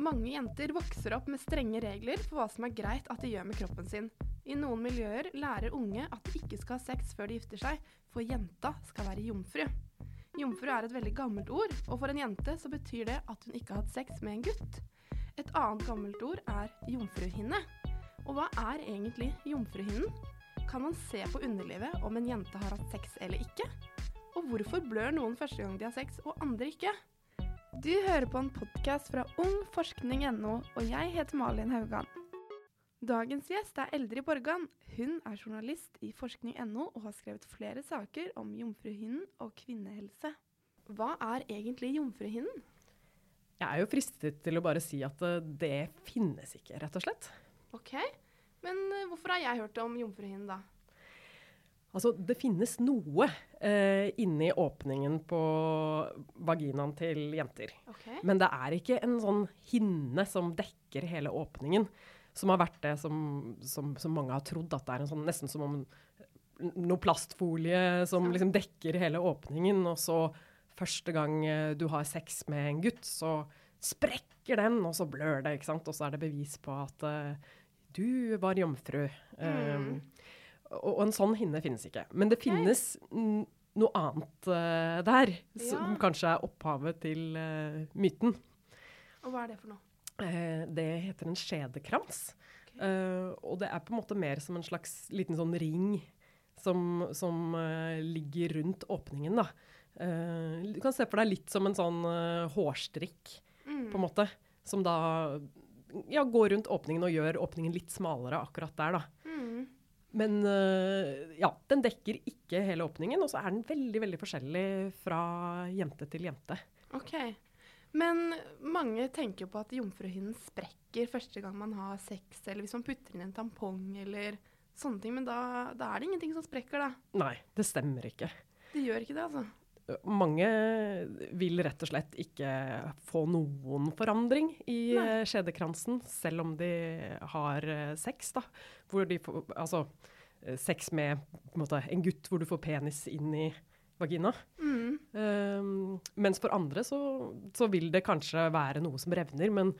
Mange jenter vokser opp med strenge regler for hva som er greit at de gjør med kroppen sin. I noen miljøer lærer unge at de ikke skal ha sex før de gifter seg, for jenta skal være jomfru. Jomfru er et veldig gammelt ord, og for en jente så betyr det at hun ikke har hatt sex med en gutt. Et annet gammelt ord er jomfruhinne. Og hva er egentlig jomfruhinnen? Kan man se på underlivet om en jente har hatt sex eller ikke? Og hvorfor blør noen første gang de har sex, og andre ikke? Du hører på en podkast fra ungforskning.no, og jeg heter Malin Haugan. Dagens gjest er Eldrid Borgan. Hun er journalist i forskning.no og har skrevet flere saker om jomfruhinnen og kvinnehelse. Hva er egentlig jomfruhinnen? Jeg er jo fristet til å bare si at eh, det finnes ikke, rett og slett. Ok, men eh, hvorfor har jeg hørt om jomfruhinnen da? Altså, det finnes noe eh, inni åpningen på vaginaen til jenter. Okay. Men det er ikke en sånn hinne som dekker hele åpningen, som har vært det som, som, som mange har trodd. At det er en sånn, nesten som om noe plastfolie som Ja. liksom dekker hele åpningen, og så første gang eh, du har sex med en gutt, så sprekker den, og så blør det, ikke sant? Og så er det bevis på at eh, du var jomfru. Um, og, og en sånn hinne finnes ikke. Men det finnes noe annet uh, der, som kanskje er opphavet til uh, myten. og hva er det for noe? Uh, det heter en skjedekrans. Okay. Og det er på en måte mer som en slags liten sånn ring som, som ligger rundt åpningen, da. Du kan se for deg litt som en sånn hårstrikk, Mm. på en måte. Som da ja, går rundt åpningen og gjør åpningen litt smalere akkurat der, da. Men eh, ja, den dekker ikke hele åpningen, og så er den veldig, veldig forskjellig fra jente til jente. Ok, men mange tenker på at jomfruhinnen sprekker første gang man har sex, eller hvis man putter inn en tampong eller sånne ting, men da, da er det ingenting som sprekker da. Nei, det stemmer ikke. Det gjør ikke det, altså. Mange vil rett og slett ikke få noen forandring i Nei. eh, skjedekransen, selv om de har eh, sex, da. Hvor de får, altså, eh, sex med på en, måte, en gutt hvor du får penis inn i vagina. Mm. Um, mens for andre så, så vil det kanskje være noe som revner, men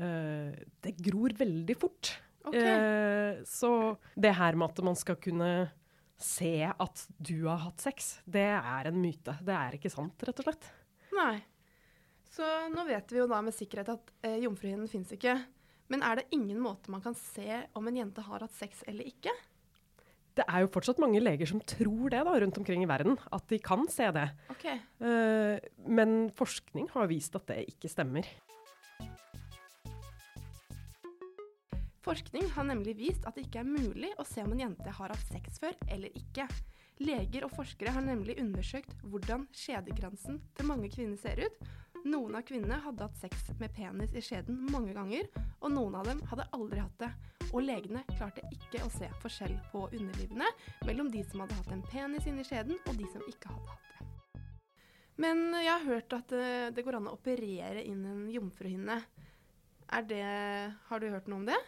uh, det gror veldig fort. Okay. Uh, så det her med at man skal kunne se at du har hatt sex, det er en myte. Det er ikke sant, rett og slett. nei. Så nå vet vi jo da med sikkerhet at eh, jomfruhinnen finnes ikke. Men er det ingen måte man kan se om en jente har hatt sex eller ikke? Det er jo fortsatt mange leger som tror det da, rundt omkring i verden, at de kan se det. Okay. Eh, men forskning har vist at det ikke stemmer. Forskning har nemlig vist at det ikke er mulig å se om en jente har hatt sex før eller ikke. Leger og forskere har nemlig undersøkt hvordan skjedekransen til mange kvinner ser ut. Noen av kvinnene hadde hatt sex med penis i skjeden mange ganger, og noen av dem hadde aldri hatt det. Og legene klarte ikke å se forskjell på underlivene mellom de som hadde hatt en penis inni skjeden, og de som ikke hadde hatt det. Men jeg har hørt at det, det går an å operere inn en jomfruhinne. Er det Har du hørt noe om det?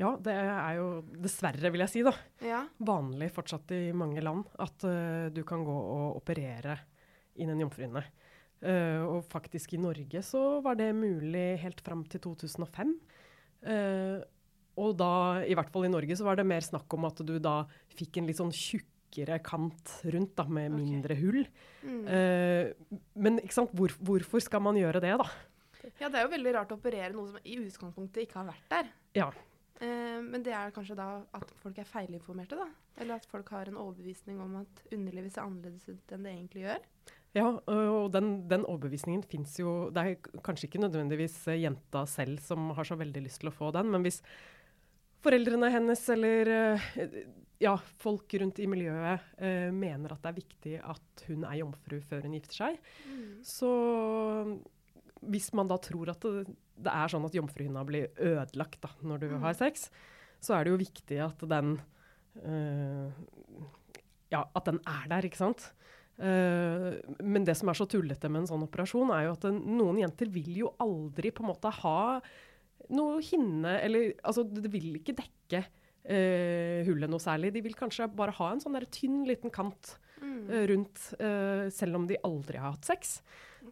Ja, det er jo dessverre, vil jeg si, da, Ja. vanlig fortsatt i mange land at uh, du kan gå og operere inn en jomfruhinne. Uh, og faktisk i Norge så var det mulig helt fram til 2005. Uh, og da, i hvert fall i Norge, så var det mer snakk om at du da fikk en litt sånn tjukkere kant rundt, da, med okay. mindre hull. Mm. Eh, men ikke sant, hvor, hvorfor skal man gjøre det, da? Ja, det er jo veldig rart å operere noe som i utgangspunktet ikke har vært der. Ja. Eh, men det er kanskje da at folk er feilinformerte, da. Eller at folk har en overbevisning om at underlivet ser annerledes ut enn det egentlig gjør. Ja, og den, den overbevisningen fins jo Det er kanskje ikke nødvendigvis eh, jenta selv som har så veldig lyst til å få den, men hvis foreldrene hennes eller eh, ja, folk rundt i miljøet eh, mener at det er viktig at hun er jomfru før hun gifter seg, så hvis man da tror at det, det er sånn at jomfruhinna blir ødelagt da, når du Mm. har sex, så er det jo viktig at den uh, ja, at den er der, ikke sant? Uh, men det som er så tullete med en sånn operasjon, er jo at den, noen jenter vil jo aldri på en måte ha noe hinne, eller altså det vil ikke dekke uh, hullet noe særlig. De vil kanskje bare ha en sånn der tynn liten kant Mm. rundt, selv om de aldri har hatt sex.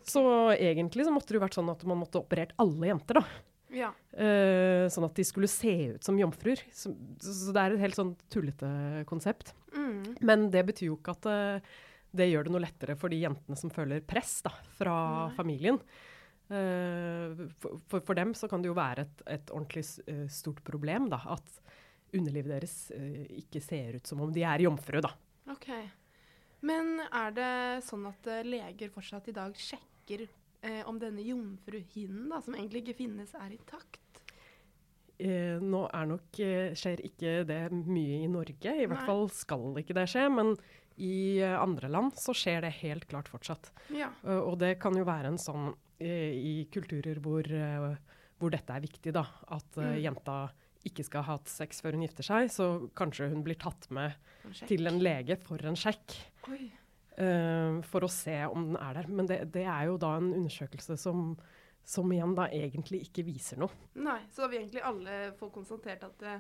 Så egentlig så måtte det jo vært sånn at man måtte operert alle jenter, da. Ja. Uh, sånn at de skulle se ut som jomfruer. Så, så det er et helt sånn tullete konsept. Mm. Men det betyr jo ikke at uh, det gjør det noe lettere for de jentene som føler press da, fra Nei. familien. Uh, for, for, for dem så kan det jo være et, et ordentlig stort problem da, at underlivet deres ikke ser ut som om de er jomfru. da. Okay. Men er det sånn at leger fortsatt i dag sjekker eh, om denne jomfruhinnen, da, som egentlig ikke finnes, er intakt? Eh, nå er nok, eh, skjer ikke det mye i Norge, i hvert Nei. fall skal ikke det skje. Men i eh, andre land så skjer det helt klart fortsatt. Ja. Uh, og det kan jo være en sånn eh, i kulturer hvor, eh, hvor dette er viktig, da. At eh, Mm. jenta ikke skal ha hatt sex før hun gifter seg, så kanskje hun blir tatt med til en lege for en sjekk. Oi. Eh, for å se om den er der. Men det, det er jo da en undersøkelse som, som igjen da egentlig ikke viser noe. Nei, så da vil egentlig alle få konstatert at det,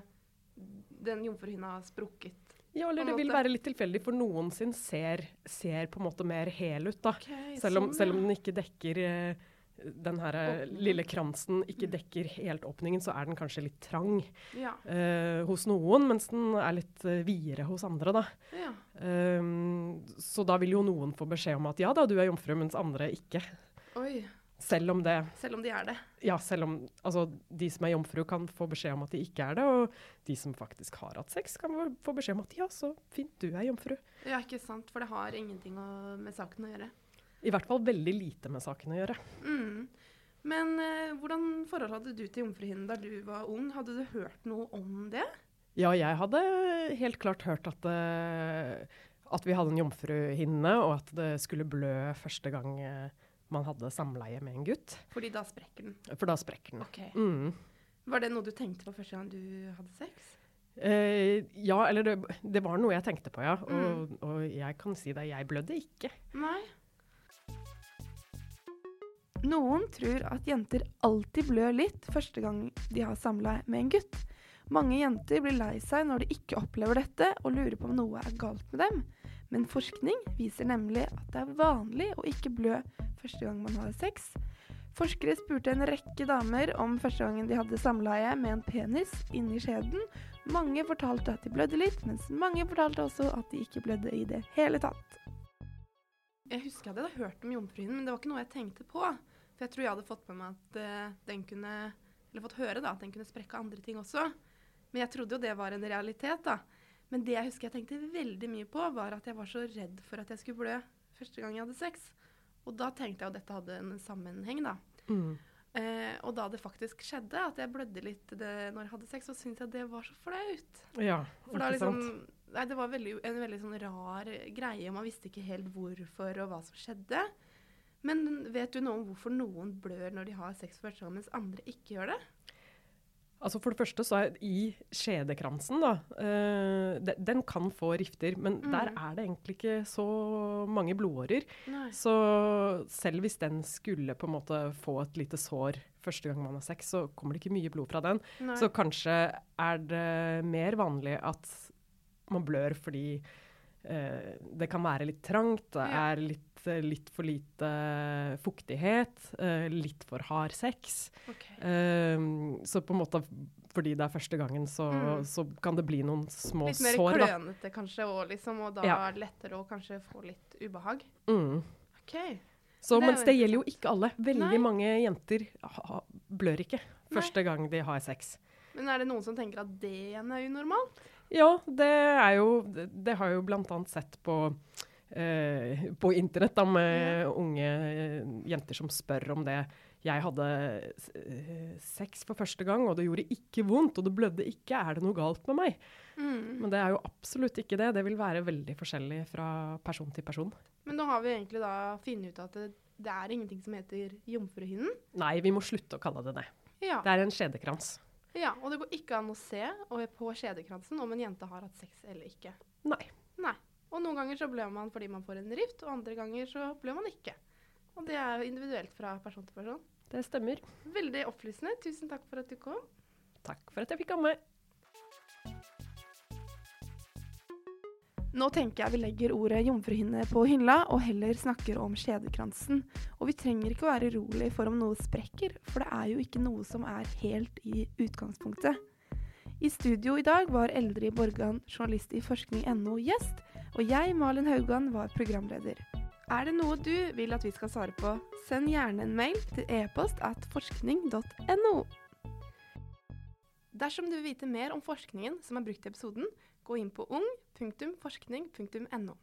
den jomfruhinna har sprukket. Ja, eller det vil være litt tilfeldig, for noen sin ser, ser på en måte mer hel ut, da. Okay, Selv om, sånn, selv om den ikke dekker eh, den her eh, lille kransen ikke dekker helt åpningen, så er den kanskje litt trang Ja. uh, hos noen, mens den er litt uh, videre hos andre. Da. ja. Um, så da vil jo noen få beskjed om at ja da, du er jomfru, mens andre ikke. Oi. Selv om det Selv om de er det. Ja, selv om altså, de som er jomfru, kan få beskjed om at de ikke er det, og de som faktisk har hatt sex, kan få beskjed om at ja, så fint, du er jomfru. Ja, ikke sant? For det har ingenting å, med saken å gjøre. I hvert fall veldig lite med saken å gjøre. Mm. Men eh, hvordan forhold hadde du til jomfruhinnen da du var ung? Hadde du hørt noe om det? Ja, jeg hadde helt klart hørt at, eh, at vi hadde en jomfruhinne, og at det skulle blø første gang eh, man hadde samleie med en gutt. Fordi da sprekker den. For da sprekker den. Ok. Mm. Var det noe du tenkte på første gang du hadde sex? Eh, ja, eller det, det var noe jeg tenkte på, ja. Og, og jeg kan si det, jeg blødde ikke. Nei. Noen tror at jenter alltid blør litt første gang de har samleie med en gutt. Mange jenter blir lei seg når de ikke opplever dette, og lurer på om noe er galt med dem. Men forskning viser nemlig at det er vanlig å ikke blø første gang man har sex. Forskere spurte en rekke damer om første gangen de hadde samleie med en penis inni skjeden. Mange fortalte at de blødde litt, mens mange fortalte også at de ikke blødde i det hele tatt. Jeg husker jeg hadde hørt om jomfruhinnen, men det var ikke noe jeg tenkte på. For jeg tror jeg hadde fått med meg at uh, den kunne Eller fått høre da, at den kunne sprekke andre ting også. Men jeg trodde jo det var en realitet, da. Men det jeg husker jeg tenkte veldig mye på, var at jeg var så redd for at jeg skulle blø første gang jeg hadde sex. Og da tenkte jeg at dette hadde en sammenheng, da. Mm. Uh, og da det faktisk skjedde, at jeg blødde litt det, når jeg hadde sex, så syntes jeg det var så flaut. Ja, For da liksom? Nei, det var veldig, en veldig sånn rar greie, og man visste ikke helt hvorfor og hva som skjedde. Men vet du noe om hvorfor noen blør når de har sex for første gang, mens andre ikke gjør det? Altså For det første så er i skjedekransen, da eh, de, Den kan få rifter, men Mm. der er det egentlig ikke så mange blodårer. Nei. Så selv hvis den skulle på en måte få et lite sår første gang man har sex, så kommer det ikke mye blod fra den. Nei. Så kanskje er det mer vanlig at man blør fordi det kan være litt trangt, det er litt, eh, litt for lite fuktighet, eh, litt for hard sex. Okay. Eh, så på en måte fordi det er første gangen, så, Mm. så kan det bli noen små sår. Litt mer sår. Da. klønete kanskje, og, liksom, og da Ja. er det lettere å kanskje få litt ubehag. Mm. Okay. Så, Det mens det gjelder jo ikke alle. Veldig Nei. mange jenter ha, blør ikke Nei. første gang de har sex. Men er det noen som tenker at det igjen er unormalt? Ja, det er jo Det, har jo annet sett på eh, på internett da, med unge eh, jenter som spør om det. Jeg hadde eh, sex for første gang, og det gjorde ikke vondt, og det blødde ikke. Er det noe galt med meg? Mm. Men det er jo absolutt ikke det. Det vil være veldig forskjellig fra person til person. Men nå har vi egentlig da funnet ut at det, det er ingenting som heter jomfruhinnen. Nei, vi må slutte å kalle det det. Ja. Det er en skjedekrans. Ja. Og det går ikke an å se på skjedekransen om en jente har hatt sex eller ikke. Nei. Nei. Og noen ganger så blør man fordi man får en rift, og andre ganger så blør man ikke. Og det er jo individuelt fra person til person. Det stemmer. Veldig opplysende. Tusen takk for at du kom. Takk for at jeg fikk komme. Nå tenker jeg vi legger ordet jomfruhinne på hylla, og heller snakker om skjedekransen. Og vi trenger ikke å være urolig for om noe sprekker, for det er jo ikke noe som er helt i utgangspunktet. I studio i dag var Eldrid Borgan, journalist i forskning.no, gjest, og jeg, Malin Haugan, var programleder. Er det noe du vil at vi skal svare på, send gjerne en mail til e-post at forskning.no. Dersom du vil vite mer om forskningen som er brukt i episoden, gå inn på ung.forskning.no.